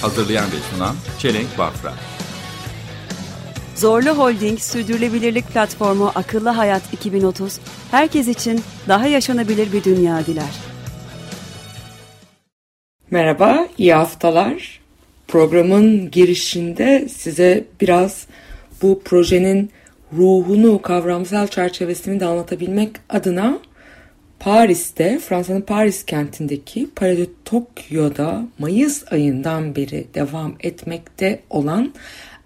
Hazırlayan ve sunan Çelenk Bafra. Zorlu Holding Sürdürülebilirlik Platformu Akıllı Hayat 2030, herkes için daha yaşanabilir bir dünya diler. Merhaba, iyi haftalar. Programın girişinde size biraz bu projenin ruhunu, kavramsal çerçevesini de anlatabilmek adına Paris'te, Fransa'nın Paris kentindeki Palais de Tokyo'da Mayıs ayından beri devam etmekte olan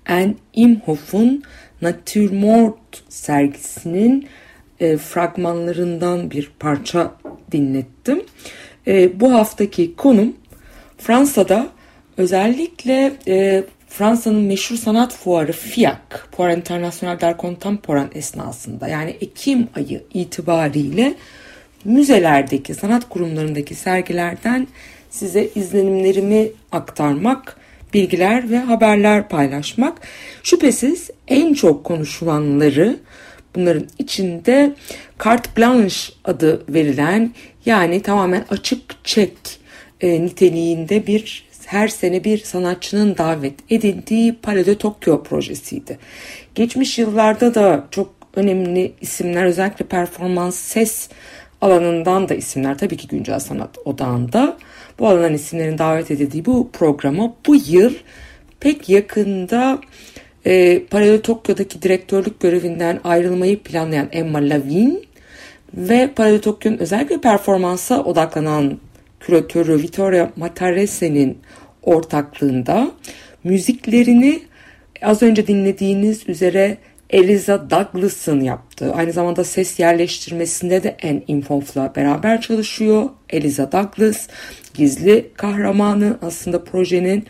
Anne Imhoff'un Natürmort sergisinin e, fragmanlarından bir parça dinlettim. E, bu haftaki konum Fransa'da özellikle e, Fransa'nın meşhur sanat fuarı FIAC, Fuar International d'Art Contemporain esnasında yani Ekim ayı itibariyle müzelerdeki, sanat kurumlarındaki sergilerden size izlenimlerimi aktarmak, bilgiler ve haberler paylaşmak. Şüphesiz en çok konuşulanları bunların içinde carte blanche adı verilen yani tamamen açık çek e, niteliğinde bir her sene bir sanatçının davet edildiği Palais Tokyo projesiydi. Geçmiş yıllarda da çok önemli isimler özellikle performans ses alanından da isimler tabii ki güncel sanat odağında. Bu alandan isimlerin davet edildiği bu programa bu yıl pek yakında e, Palais Tokyo'daki direktörlük görevinden ayrılmayı planlayan Emma Lavin ve Palais Tokyo'nun özellikle performansa odaklanan küratörü Vittoria Matarese'nin ortaklığında müziklerini az önce dinlediğiniz üzere Eliza Douglas'ın yaptığı, aynı zamanda ses yerleştirmesinde de En Infof'la beraber çalışıyor. Eliza Douglas, gizli kahramanı aslında projenin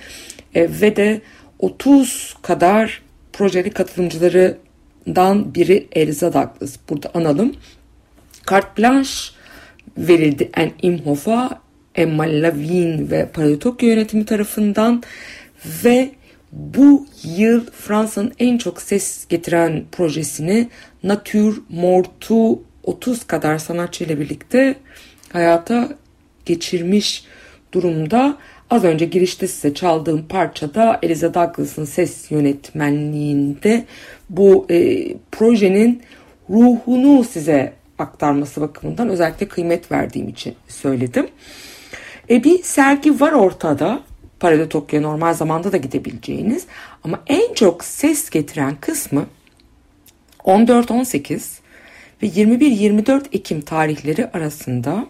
e, ve de 30 kadar projeli katılımcılarından biri Eliza Douglas. Burada analım. Carte Blanche verildi En Imhoff'a, Emma Lavin ve Palais Tokyo yönetimi tarafından ve bu yıl Fransa'nın en çok ses getiren projesini Nature Mort'u 30 kadar sanatçı ile birlikte hayata geçirmiş durumda. Az önce girişte size çaldığım parçada Eliza Douglas'ın ses yönetmenliğinde bu e, projenin ruhunu size aktarması bakımından özellikle kıymet verdiğim için söyledim. E, bir sergi var ortada. Parada Tokyo normal zamanda da gidebileceğiniz. Ama en çok ses getiren kısmı 14-18 ve 21-24 Ekim tarihleri arasında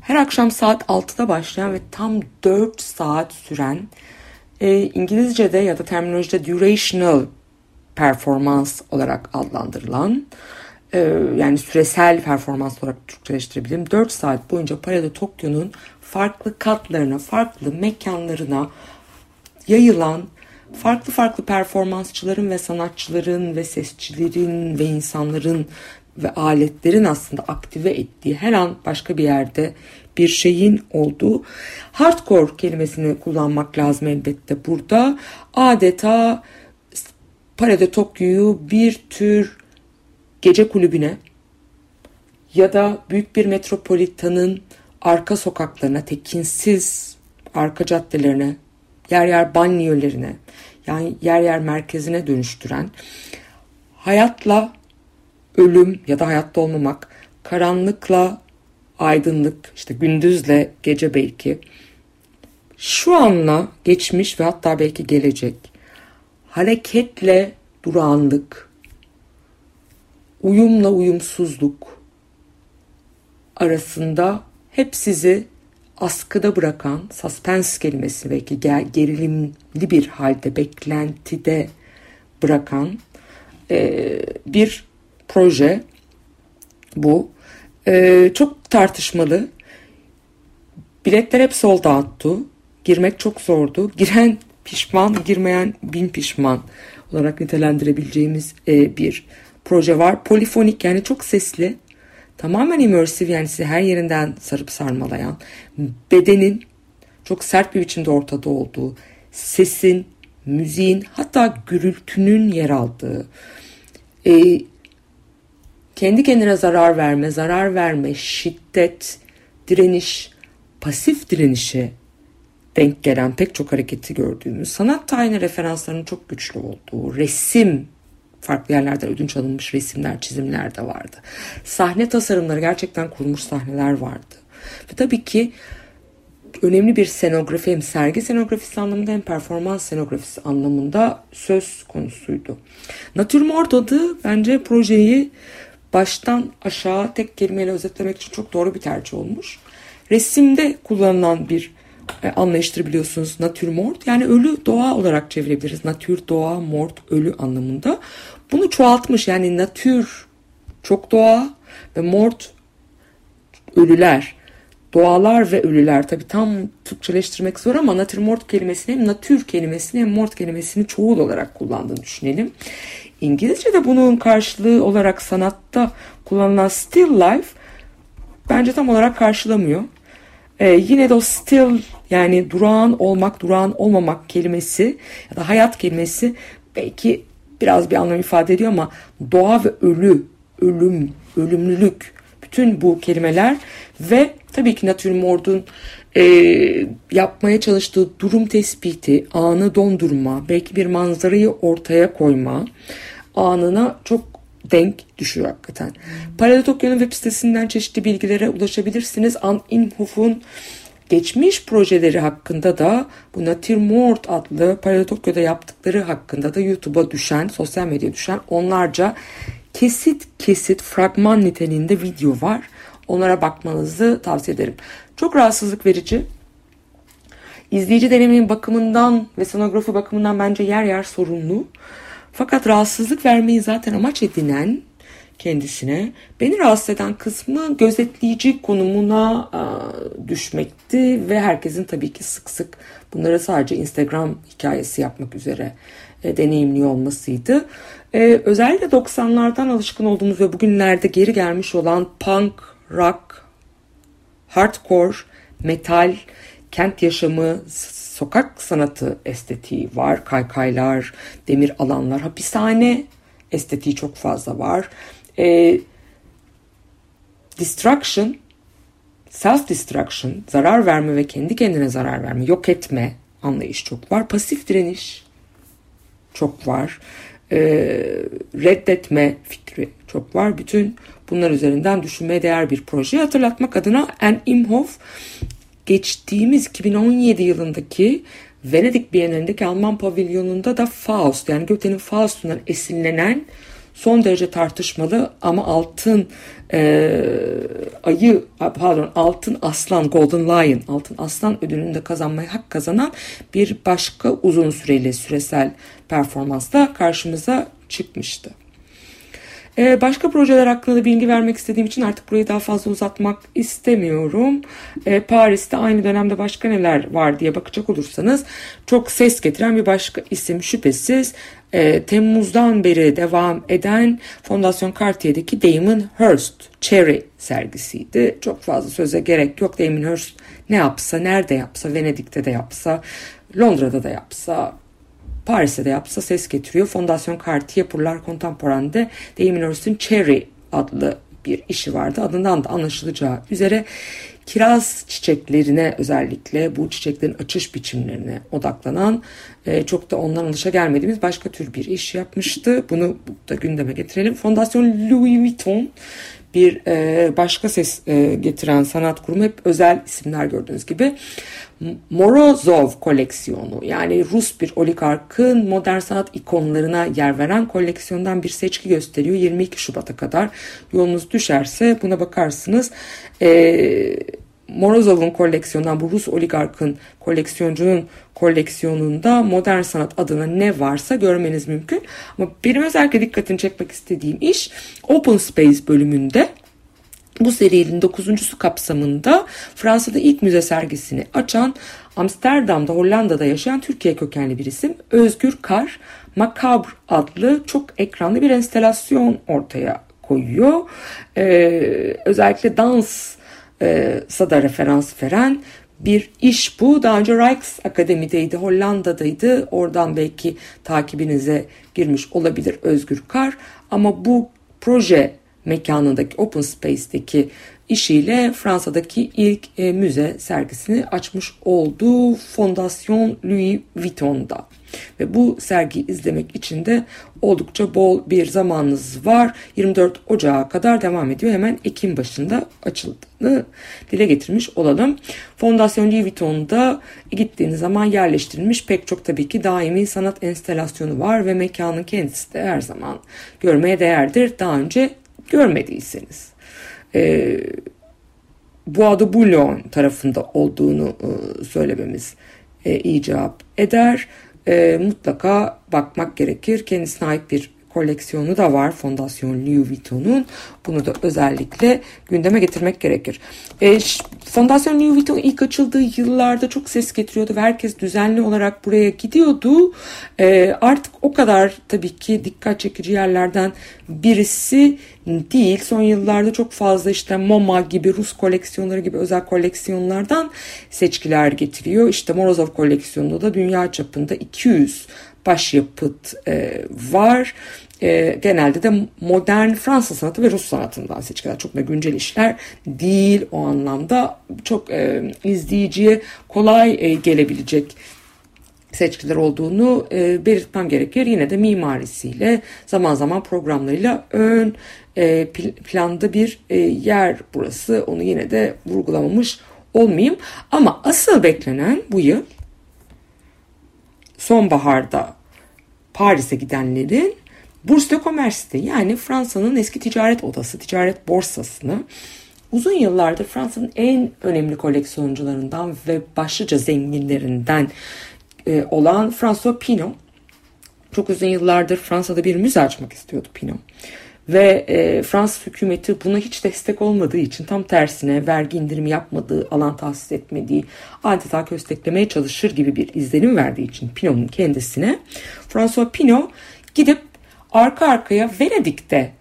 her akşam saat 6'da başlayan ve tam 4 saat süren e, İngilizce'de ya da terminolojide durational performans olarak adlandırılan e, yani süresel performans olarak Türkçeleştirebilirim. 4 saat boyunca Parada Tokyo'nun farklı katlarına, farklı mekanlarına yayılan farklı farklı performansçıların ve sanatçıların ve sesçilerin ve insanların ve aletlerin aslında aktive ettiği her an başka bir yerde bir şeyin olduğu hardcore kelimesini kullanmak lazım elbette burada. Adeta Parade Tokyo'yu bir tür gece kulübüne ya da büyük bir metropolitanın arka sokaklarına, tekinsiz arka caddelerine, yer yer banliyölerine, yani yer yer merkezine dönüştüren, hayatla ölüm ya da hayatta olmamak, karanlıkla aydınlık, işte gündüzle gece belki, şu anla geçmiş ve hatta belki gelecek, hareketle durağanlık, uyumla uyumsuzluk arasında hep sizi askıda bırakan, suspense kelimesi belki gerilimli bir halde, beklentide bırakan e, bir proje bu. E, çok tartışmalı. Biletler hep sold out'tu. Girmek çok zordu. Giren pişman, girmeyen bin pişman olarak nitelendirebileceğimiz e, bir proje var. Polifonik yani çok sesli, tamamen immersive yani sizi her yerinden sarıp sarmalayan, bedenin çok sert bir biçimde ortada olduğu, sesin, müziğin hatta gürültünün yer aldığı, e, kendi kendine zarar verme, zarar verme, şiddet, direniş, pasif direnişe denk gelen pek çok hareketi gördüğümüz, sanat tarihine referanslarının çok güçlü olduğu, resim, farklı yerlerden ödünç alınmış resimler, çizimler de vardı. Sahne tasarımları gerçekten kurulmuş sahneler vardı. Ve tabii ki önemli bir senografi hem sergi senografisi anlamında hem performans senografisi anlamında söz konusuydu. Natürmort adı bence projeyi baştan aşağı tek kelimeyle özetlemek için çok doğru bir tercih olmuş. Resimde kullanılan bir e, anlayıştır biliyorsunuz natürmort yani ölü doğa olarak çevirebiliriz. Natür doğa, mort ölü anlamında. Bunu çoğaltmış yani natür çok doğa ve mort ölüler. Doğalar ve ölüler tabi tam Türkçeleştirmek zor ama natürmort kelimesini hem natür kelimesini hem mort kelimesini çoğul olarak kullandığını düşünelim. İngilizce'de bunun karşılığı olarak sanatta kullanılan still life bence tam olarak karşılamıyor. Ee, yine de o still yani durağan olmak, durağan olmamak kelimesi ya da hayat kelimesi belki biraz bir anlam ifade ediyor ama doğa ve ölü, ölüm, ölümlülük bütün bu kelimeler ve tabii ki natürmort'un e, yapmaya çalıştığı durum tespiti, anı dondurma, belki bir manzarayı ortaya koyma anına çok denk düşüyor hakikaten. Paradotokyo'nun web sitesinden çeşitli bilgilere ulaşabilirsiniz. An Inhof'un geçmiş projeleri hakkında da bu Natürmort adlı Paradotokyo'da yaptıkları hakkında da YouTube'a düşen, sosyal medya düşen onlarca kesit kesit fragman niteliğinde video var. Onlara bakmanızı tavsiye ederim. Çok rahatsızlık verici. İzleyici deneyimin bakımından ve sonografi bakımından bence yer yer sorunlu. Fakat rahatsızlık vermeyi zaten amaç edinen kendisine beni rahatsız eden kısmı gözetleyici konumuna a, düşmekti ve herkesin tabii ki sık sık bunları sadece Instagram hikayesi yapmak üzere e, deneyimliyor olmasıydı. E, özellikle 90'lardan alışkın olduğumuz ve bugünlerde geri gelmiş olan punk, rock, hardcore, metal, kent yaşamı, sokak sanatı estetiği var. Kaykaylar, demir alanlar, hapishane estetiği çok fazla var. E, destruction, self destruction, zarar verme ve kendi kendine zarar verme, yok etme anlayış çok var. Pasif direniş çok var. E, reddetme fikri çok var. Bütün bunlar üzerinden düşünmeye değer bir proje hatırlatmak adına En Imhof geçtiğimiz 2017 yılındaki Venedik Bienalindeki Alman pavilyonunda da Faust yani Goethe'nin Faust'undan esinlenen son derece tartışmalı ama altın e, ayı pardon altın aslan Golden Lion altın aslan ödülünü de kazanmaya hak kazanan bir başka uzun süreli süresel performansla karşımıza çıkmıştı. Ee, başka projeler hakkında da bilgi vermek istediğim için artık burayı daha fazla uzatmak istemiyorum. Ee, Paris'te aynı dönemde başka neler var diye bakacak olursanız çok ses getiren bir başka isim şüphesiz e, Temmuz'dan beri devam eden Fondasyon Cartier'deki Damon Hirst Cherry sergisiydi. Çok fazla söze gerek yok. Damon Hirst ne yapsa, nerede yapsa, Venedik'te de yapsa, Londra'da da yapsa, Paris'te de yapsa ses getiriyor. Fondasyon Cartier pour l'Art Contemporain'de Damon Hirst'ün Cherry adlı bir işi vardı. Adından da anlaşılacağı üzere kiraz çiçeklerine özellikle bu çiçeklerin açış biçimlerine odaklanan e, çok da ondan alışa gelmediğimiz başka tür bir iş yapmıştı. Bunu da gündeme getirelim. Fondasyon Louis Vuitton bir e, başka ses e, getiren sanat kurumu hep özel isimler gördüğünüz gibi. Morozov koleksiyonu yani Rus bir oligarkın modern sanat ikonlarına yer veren koleksiyondan bir seçki gösteriyor 22 Şubat'a kadar. Yolunuz düşerse buna bakarsınız. Ee, Morozov'un koleksiyonundan bu Rus oligarkın koleksiyoncunun koleksiyonunda modern sanat adına ne varsa görmeniz mümkün. Ama benim özellikle dikkatini çekmek istediğim iş Open Space bölümünde Bu serinin dokuzuncusu kapsamında Fransa'da ilk müze sergisini açan Amsterdam'da Hollanda'da yaşayan Türkiye kökenli bir isim Özgür Kar Macabre adlı çok ekranlı bir enstelasyon ortaya koyuyor. Ee, özellikle dans da referans veren bir iş bu. Daha önce Rijksakademi'deydi, Hollanda'daydı. Oradan belki takibinize girmiş olabilir Özgür Kar. Ama bu proje mekanındaki Open Space'deki işiyle Fransa'daki ilk e, müze sergisini açmış olduğu Fondation Louis Vuitton'da. Ve bu sergiyi izlemek için de oldukça bol bir zamanınız var. 24 Ocağı kadar devam ediyor. Hemen Ekim başında açıldığını dile getirmiş olalım. Fondasyon Louis Vuitton'da gittiğiniz zaman yerleştirilmiş pek çok tabii ki daimi sanat enstelasyonu var ve mekanın kendisi de her zaman görmeye değerdir. Daha önce görmediyseniz. Ee, Bois de Boulogne tarafında olduğunu e, söylememiz e, icap eder e, mutlaka bakmak gerekir. Kendisine ait bir koleksiyonu da var Fondasyon Louis Vuitton'un. Bunu da özellikle gündeme getirmek gerekir. E, Fondasyon Louis Vuitton ilk açıldığı yıllarda çok ses getiriyordu ve herkes düzenli olarak buraya gidiyordu. E, artık o kadar tabii ki dikkat çekici yerlerden birisi değil. Son yıllarda çok fazla işte MoMA gibi Rus koleksiyonları gibi özel koleksiyonlardan seçkiler getiriyor. İşte Morozov koleksiyonunda da dünya çapında 200 başyapıt e, var. E, genelde de modern Fransız sanatı ve Rus sanatından seçkiler. Çok da güncel işler değil o anlamda. Çok e, izleyiciye kolay e, gelebilecek seçkiler olduğunu e, belirtmem gerekir. Yine de mimarisiyle zaman zaman programlarıyla ön e, planda bir e, yer burası. Onu yine de vurgulamamış olmayayım. Ama asıl beklenen bu yıl sonbaharda Paris'e gidenlerin Bourse de Commerce'te yani Fransa'nın eski ticaret odası, ticaret borsasını. Uzun yıllardır Fransa'nın en önemli koleksiyoncularından ve başlıca zenginlerinden e, olan François Pinault. Çok uzun yıllardır Fransa'da bir müze açmak istiyordu Pinault. Ve e, Fransız hükümeti buna hiç destek olmadığı için tam tersine vergi indirimi yapmadığı, alan tahsis etmediği, adeta kösteklemeye çalışır gibi bir izlenim verdiği için Pinault'un kendisine François Pinault gidip arka arkaya Venedik'te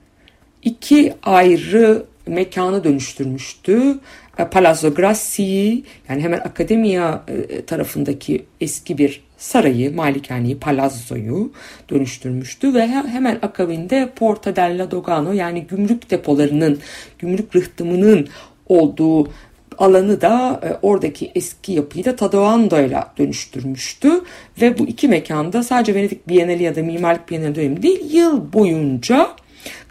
iki ayrı mekanı dönüştürmüştü. E, Palazzo Grassi yani hemen akademiya e, tarafındaki eski bir sarayı, malikaneyi, palazzoyu dönüştürmüştü ve hemen akabinde Porta della Dogano yani gümrük depolarının, gümrük rıhtımının olduğu alanı da e, oradaki eski yapıyı da Tadoando'yla dönüştürmüştü. Ve bu iki mekanda sadece Venedik Bienali ya da Mimarlık Bienali dönemi değil yıl boyunca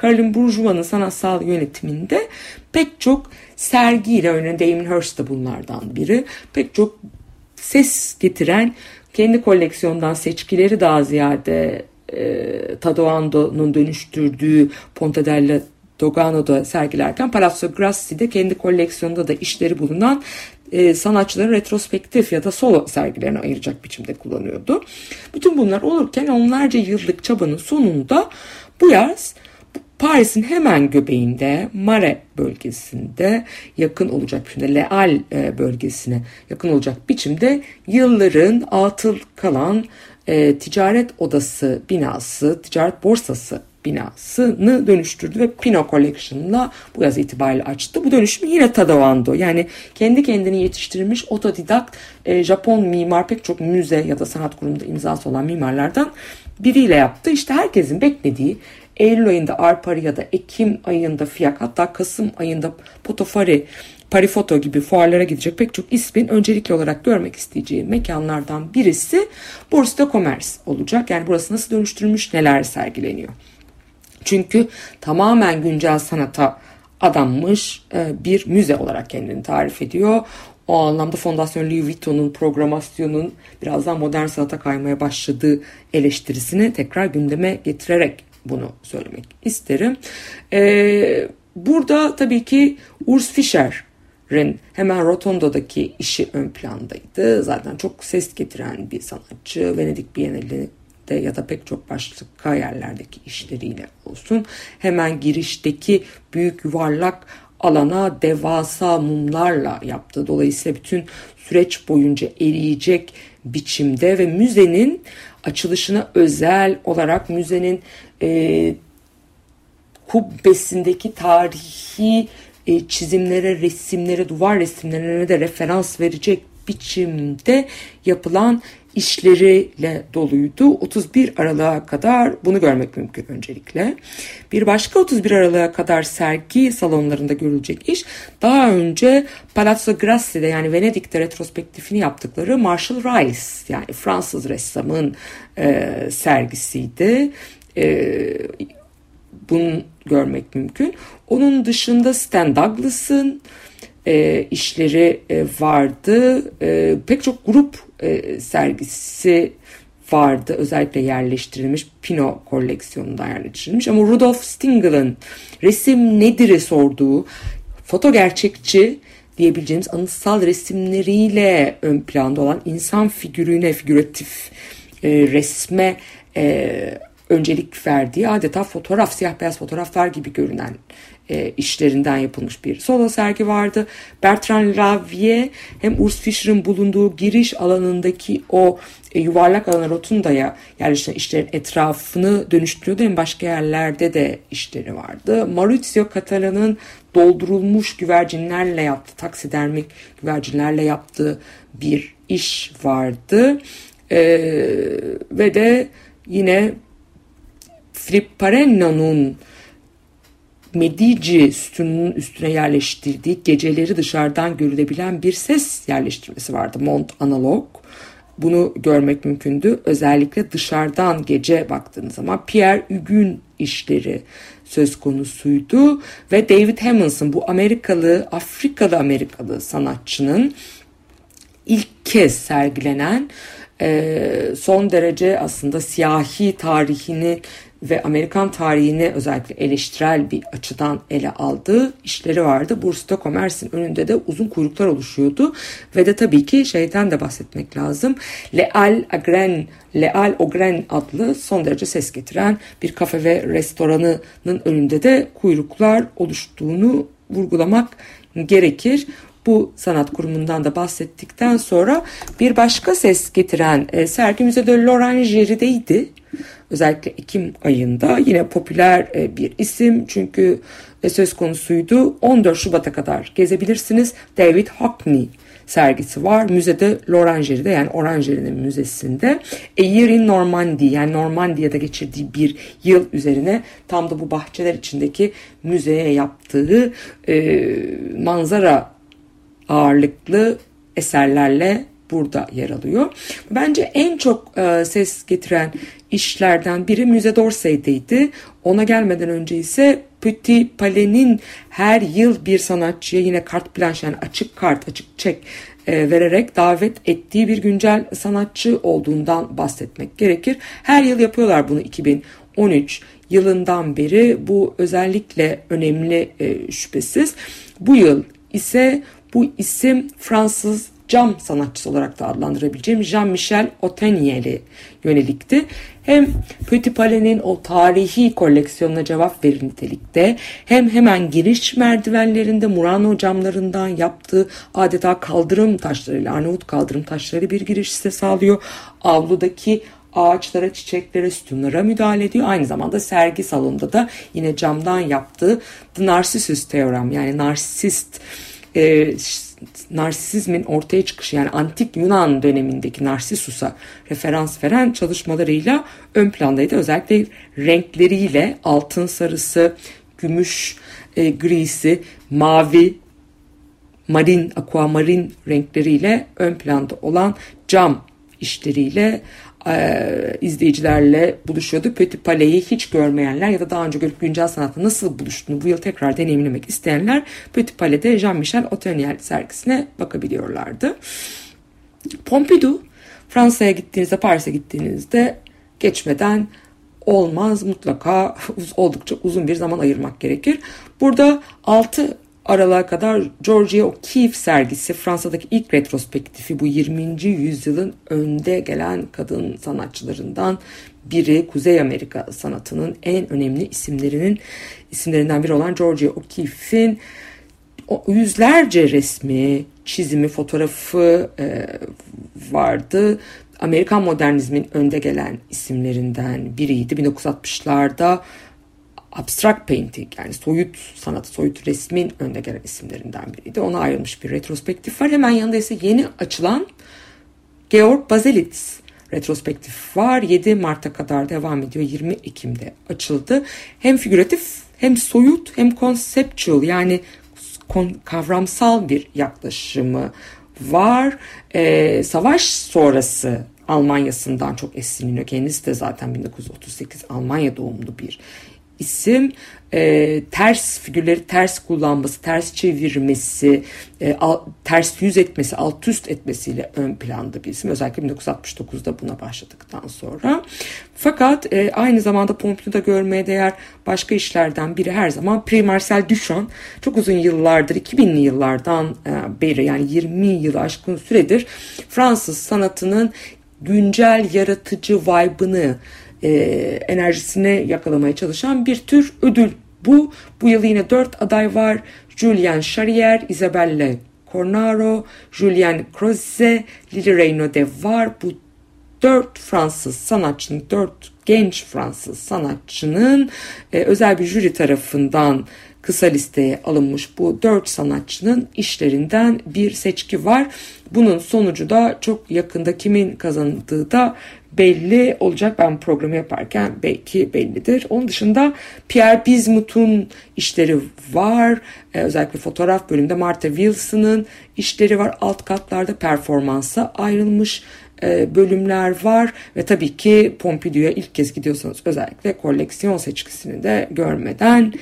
Caroline Bourgeois'ın sanatsal yönetiminde pek çok sergiyle örneğin Damien Hirst da bunlardan biri. Pek çok ses getiren kendi koleksiyondan seçkileri daha ziyade e, Tadoando'nun dönüştürdüğü Ponte della Dogano'da sergilerken Palazzo Grassi'de kendi koleksiyonunda da işleri bulunan e, sanatçıların retrospektif ya da solo sergilerini ayıracak biçimde kullanıyordu. Bütün bunlar olurken onlarca yıllık çabanın sonunda bu yaz Paris'in hemen göbeğinde Mare bölgesinde yakın olacak biçimde Leal e, bölgesine yakın olacak biçimde yılların atıl kalan e, ticaret odası binası, ticaret borsası binasını dönüştürdü ve Pino Collection'la bu yaz itibariyle açtı. Bu dönüşümü yine Tadawando yani kendi kendini yetiştirilmiş otodidakt e, Japon mimar pek çok müze ya da sanat kurumunda imzası olan mimarlardan biriyle yaptı. İşte herkesin beklediği Eylül ayında Arpari ya da Ekim ayında Fiyak hatta Kasım ayında Potofari Parifoto gibi fuarlara gidecek pek çok ismin öncelikli olarak görmek isteyeceği mekanlardan birisi Bourse Commerce olacak. Yani burası nasıl dönüştürülmüş, neler sergileniyor. Çünkü tamamen güncel sanata adanmış e, bir müze olarak kendini tarif ediyor. O anlamda Fondasyon Louis Vuitton'un programasyonun birazdan modern sanata kaymaya başladığı eleştirisini tekrar gündeme getirerek bunu söylemek isterim. Ee, burada tabii ki Urs Fischer'in hemen Rotondo'daki işi ön plandaydı. Zaten çok ses getiren bir sanatçı. Venedik Bienali'de ya da pek çok başka yerlerdeki işleriyle olsun. Hemen girişteki büyük yuvarlak alana devasa mumlarla yaptı. Dolayısıyla bütün süreç boyunca eriyecek biçimde ve müzenin açılışına özel olarak müzenin e, kubbesindeki tarihi e, çizimlere, resimlere, duvar resimlerine de referans verecek biçimde yapılan işleriyle doluydu. 31 Aralık'a kadar bunu görmek mümkün öncelikle. Bir başka 31 Aralık'a kadar sergi salonlarında görülecek iş daha önce Palazzo Grassi'de yani Venedik'te retrospektifini yaptıkları Marshall Rice yani Fransız ressamın e, sergisiydi. E, bunu görmek mümkün. Onun dışında Stan Douglas'ın e, işleri e, vardı. E, pek çok grup e, sergisi vardı. Özellikle yerleştirilmiş Pino koleksiyonunda yerleştirilmiş. Ama Rudolf Stingel'ın resim nedir'i sorduğu foto gerçekçi diyebileceğimiz anıtsal resimleriyle ön planda olan insan figürüne, figüratif e, resme e, öncelik verdiği adeta fotoğraf, siyah beyaz fotoğraflar gibi görünen e, işlerinden yapılmış bir solo sergi vardı. Bertrand Lavier hem Urs Fischer'ın bulunduğu giriş alanındaki o e, yuvarlak alana rotundaya yerleşen işlerin etrafını dönüştürüyordu. Hem başka yerlerde de işleri vardı. Maurizio Catalan'ın doldurulmuş güvercinlerle yaptığı, taksidermik güvercinlerle yaptığı bir iş vardı. E, ve de yine Filip Parenno'nun Medici sütununun üstüne yerleştirdiği geceleri dışarıdan görülebilen bir ses yerleştirmesi vardı. Mont Analog. Bunu görmek mümkündü. Özellikle dışarıdan gece baktığınız zaman Pierre Hugues'ün işleri söz konusuydu. Ve David Hammondson bu Amerikalı, Afrikalı Amerikalı sanatçının ilk kez sergilenen son derece aslında siyahi tarihini ve Amerikan tarihini özellikle eleştirel bir açıdan ele aldığı işleri vardı. Burs'ta Commerce'in önünde de uzun kuyruklar oluşuyordu. Ve de tabii ki şeyden de bahsetmek lazım. Leal Agren, Leal Ogren adlı son derece ses getiren bir kafe ve restoranının önünde de kuyruklar oluştuğunu vurgulamak gerekir bu sanat kurumundan da bahsettikten sonra bir başka ses getiren e, sergi Müzede L'Orangerie'deydi. Özellikle Ekim ayında yine popüler e, bir isim çünkü e, söz konusuydu. 14 Şubat'a kadar gezebilirsiniz. David Hockney sergisi var. Müzede L'Orangerie'de yani Orangerie'nin müzesinde. A Year in Normandy yani Normandiya'da geçirdiği bir yıl üzerine tam da bu bahçeler içindeki müzeye yaptığı e, manzara ağırlıklı eserlerle burada yer alıyor. Bence en çok e, ses getiren işlerden biri Müze d'Orsay'deydi. Ona gelmeden önce ise Petit Palais'nin her yıl bir sanatçıya yine kart blanche yani açık kart, açık çek e, vererek davet ettiği bir güncel sanatçı olduğundan bahsetmek gerekir. Her yıl yapıyorlar bunu 2013 yılından beri. Bu özellikle önemli e, şüphesiz. Bu yıl ise bu isim Fransız cam sanatçısı olarak da adlandırabileceğim Jean-Michel Otenier'e yönelikti. Hem Petit Palais'nin o tarihi koleksiyonuna cevap verir nitelikte hem hemen giriş merdivenlerinde Murano camlarından yaptığı adeta kaldırım taşlarıyla Arnavut kaldırım taşları bir giriş size sağlıyor. Avludaki ağaçlara, çiçeklere, sütunlara müdahale ediyor. Aynı zamanda sergi salonunda da yine camdan yaptığı The Narcissus Theorem yani narsist e, narsizmin ortaya çıkışı yani antik Yunan dönemindeki Narsissus'a referans veren çalışmalarıyla ön plandaydı. Özellikle renkleriyle altın sarısı, gümüş e, grisi, mavi, marin, aquamarin renkleriyle ön planda olan cam işleriyle e, izleyicilerle buluşuyordu. Petit Palais'i hiç görmeyenler ya da daha önce görüp güncel sanatla nasıl buluştuğunu bu yıl tekrar deneyimlemek isteyenler Petit Palais'de Jean-Michel Oteniel sergisine bakabiliyorlardı. Pompidou Fransa'ya gittiğinizde Paris'e gittiğinizde geçmeden olmaz mutlaka oldukça uzun bir zaman ayırmak gerekir. Burada 6 Aralığa kadar Georgia O'Keeffe sergisi Fransa'daki ilk retrospektifi bu 20. yüzyılın önde gelen kadın sanatçılarından biri Kuzey Amerika sanatının en önemli isimlerinin isimlerinden biri olan Georgia O'Keeffe'in yüzlerce resmi, çizimi, fotoğrafı e, vardı. Amerikan modernizmin önde gelen isimlerinden biriydi. 1960'larda abstract painting yani soyut sanat, soyut resmin önde gelen isimlerinden biriydi. Ona ayrılmış bir retrospektif var. Hemen yanında ise yeni açılan Georg Baselitz retrospektif var. 7 Mart'a kadar devam ediyor. 20 Ekim'de açıldı. Hem figüratif hem soyut hem conceptual yani kavramsal bir yaklaşımı var. Ee, savaş sonrası Almanya'sından çok esinleniyor. Kendisi de zaten 1938 Almanya doğumlu bir isim e, ters figürleri ters kullanması, ters çevirmesi, e, al, ters yüz etmesi, alt üst etmesiyle ön planda bir isim. Özellikle 1969'da buna başladıktan sonra. Fakat e, aynı zamanda Pompidou'da görmeye değer başka işlerden biri her zaman Prix Marcel Duchamp. Çok uzun yıllardır, 2000'li yıllardan e, beri yani 20 yıl aşkın süredir Fransız sanatının güncel yaratıcı vibe'ını e, enerjisini yakalamaya çalışan bir tür ödül bu. Bu yıl yine dört aday var. Julian Charrier, Isabelle Cornaro, Julien Croze, Lili Reynaud de var. Bu dört Fransız sanatçının, dört genç Fransız sanatçının e, özel bir jüri tarafından kısa listeye alınmış bu dört sanatçının işlerinden bir seçki var. Bunun sonucu da çok yakında kimin kazandığı da belli olacak. Ben programı yaparken belki bellidir. Onun dışında Pierre Bismuth'un işleri var. Ee, özellikle fotoğraf bölümünde Martha Wilson'ın işleri var. Alt katlarda performansa ayrılmış e, bölümler var ve tabii ki Pompidou'ya ilk kez gidiyorsanız özellikle koleksiyon seçkisini de görmeden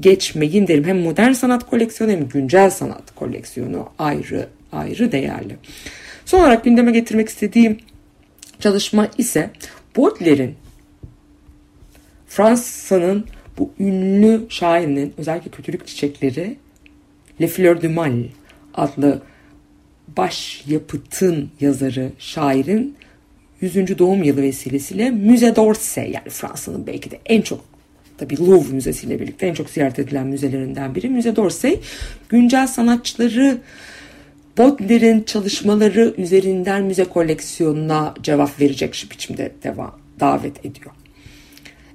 geçmeyin derim. Hem modern sanat koleksiyonu hem güncel sanat koleksiyonu ayrı ayrı değerli. Son olarak gündeme getirmek istediğim çalışma ise Baudelaire'in Fransa'nın bu ünlü şairinin özellikle kötülük çiçekleri Le Fleur du Mal adlı baş yapıtın yazarı şairin 100. doğum yılı vesilesiyle Müze d'Orsay yani Fransa'nın belki de en çok tabi Louvre Müzesi birlikte en çok ziyaret edilen müzelerinden biri. Müze d'Orsay güncel sanatçıları Baudelaire'in çalışmaları üzerinden müze koleksiyonuna cevap verecek biçimde devam, davet ediyor.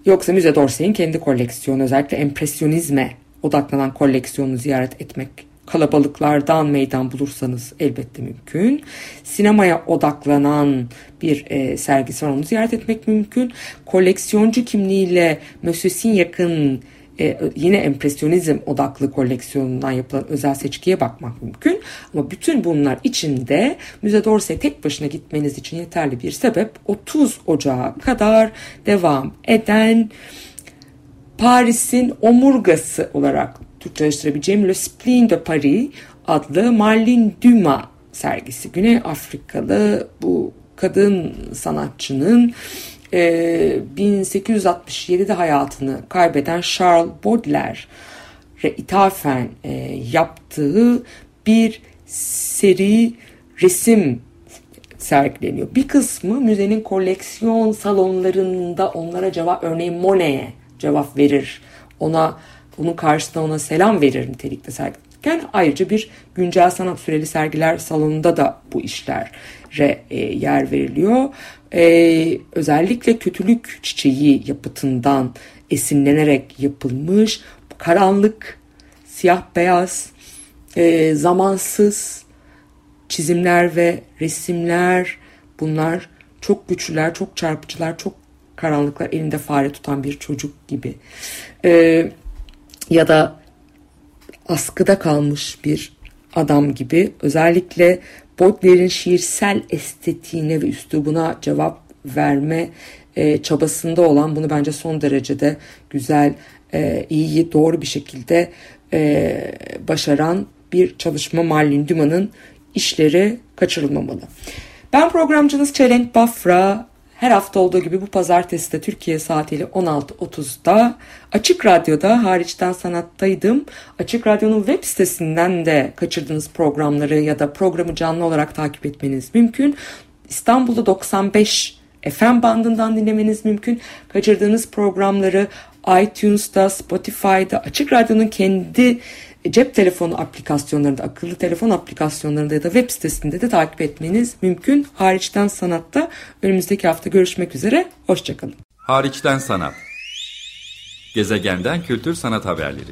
Yoksa Müze d'Orsay'in kendi koleksiyonu özellikle empresyonizme odaklanan koleksiyonu ziyaret etmek kalabalıklardan meydan bulursanız elbette mümkün. Sinemaya odaklanan bir e, sergisi var onu ziyaret etmek mümkün. Koleksiyoncu kimliğiyle Monsieur yakın e, yine empresyonizm odaklı koleksiyonundan yapılan özel seçkiye bakmak mümkün. Ama bütün bunlar içinde Müze d'Orsay tek başına gitmeniz için yeterli bir sebep 30 Ocağı kadar devam eden Paris'in omurgası olarak Türkçeleştirebileceğim Le Spleen de Paris adlı Marlene Dumas sergisi. Güney Afrikalı bu kadın sanatçının 1867'de hayatını kaybeden Charles Baudelaire'e ithafen e, yaptığı bir seri resim sergileniyor. Bir kısmı müzenin koleksiyon salonlarında onlara cevap örneğin Monet'e cevap verir. Ona onun karşısında ona selam verir nitelikte sergilerken ayrıca bir güncel sanat süreli sergiler salonunda da bu işlere e, yer veriliyor e, özellikle kötülük çiçeği yapıtından esinlenerek yapılmış karanlık, siyah beyaz, e, zamansız çizimler ve resimler bunlar çok güçlüler, çok çarpıcılar, çok karanlıklar elinde fare tutan bir çocuk gibi. E, ya da askıda kalmış bir adam gibi özellikle Baudelaire'in şiirsel estetiğine ve üslubuna cevap verme e, çabasında olan bunu bence son derecede güzel, e, iyi, doğru bir şekilde e, başaran bir çalışma Marlin Dumas'ın işleri kaçırılmamalı. Ben programcınız Çelenk Bafra. Her hafta olduğu gibi bu pazartesi de Türkiye saatiyle 16.30'da Açık Radyo'da hariçten sanattaydım. Açık Radyo'nun web sitesinden de kaçırdığınız programları ya da programı canlı olarak takip etmeniz mümkün. İstanbul'da 95 FM bandından dinlemeniz mümkün. Kaçırdığınız programları iTunes'da, Spotify'da, Açık Radyo'nun kendi cep telefonu aplikasyonlarında, akıllı telefon aplikasyonlarında ya da web sitesinde de takip etmeniz mümkün. Hariçten sanatta önümüzdeki hafta görüşmek üzere. Hoşçakalın. Hariçten sanat. Gezegenden kültür sanat haberleri.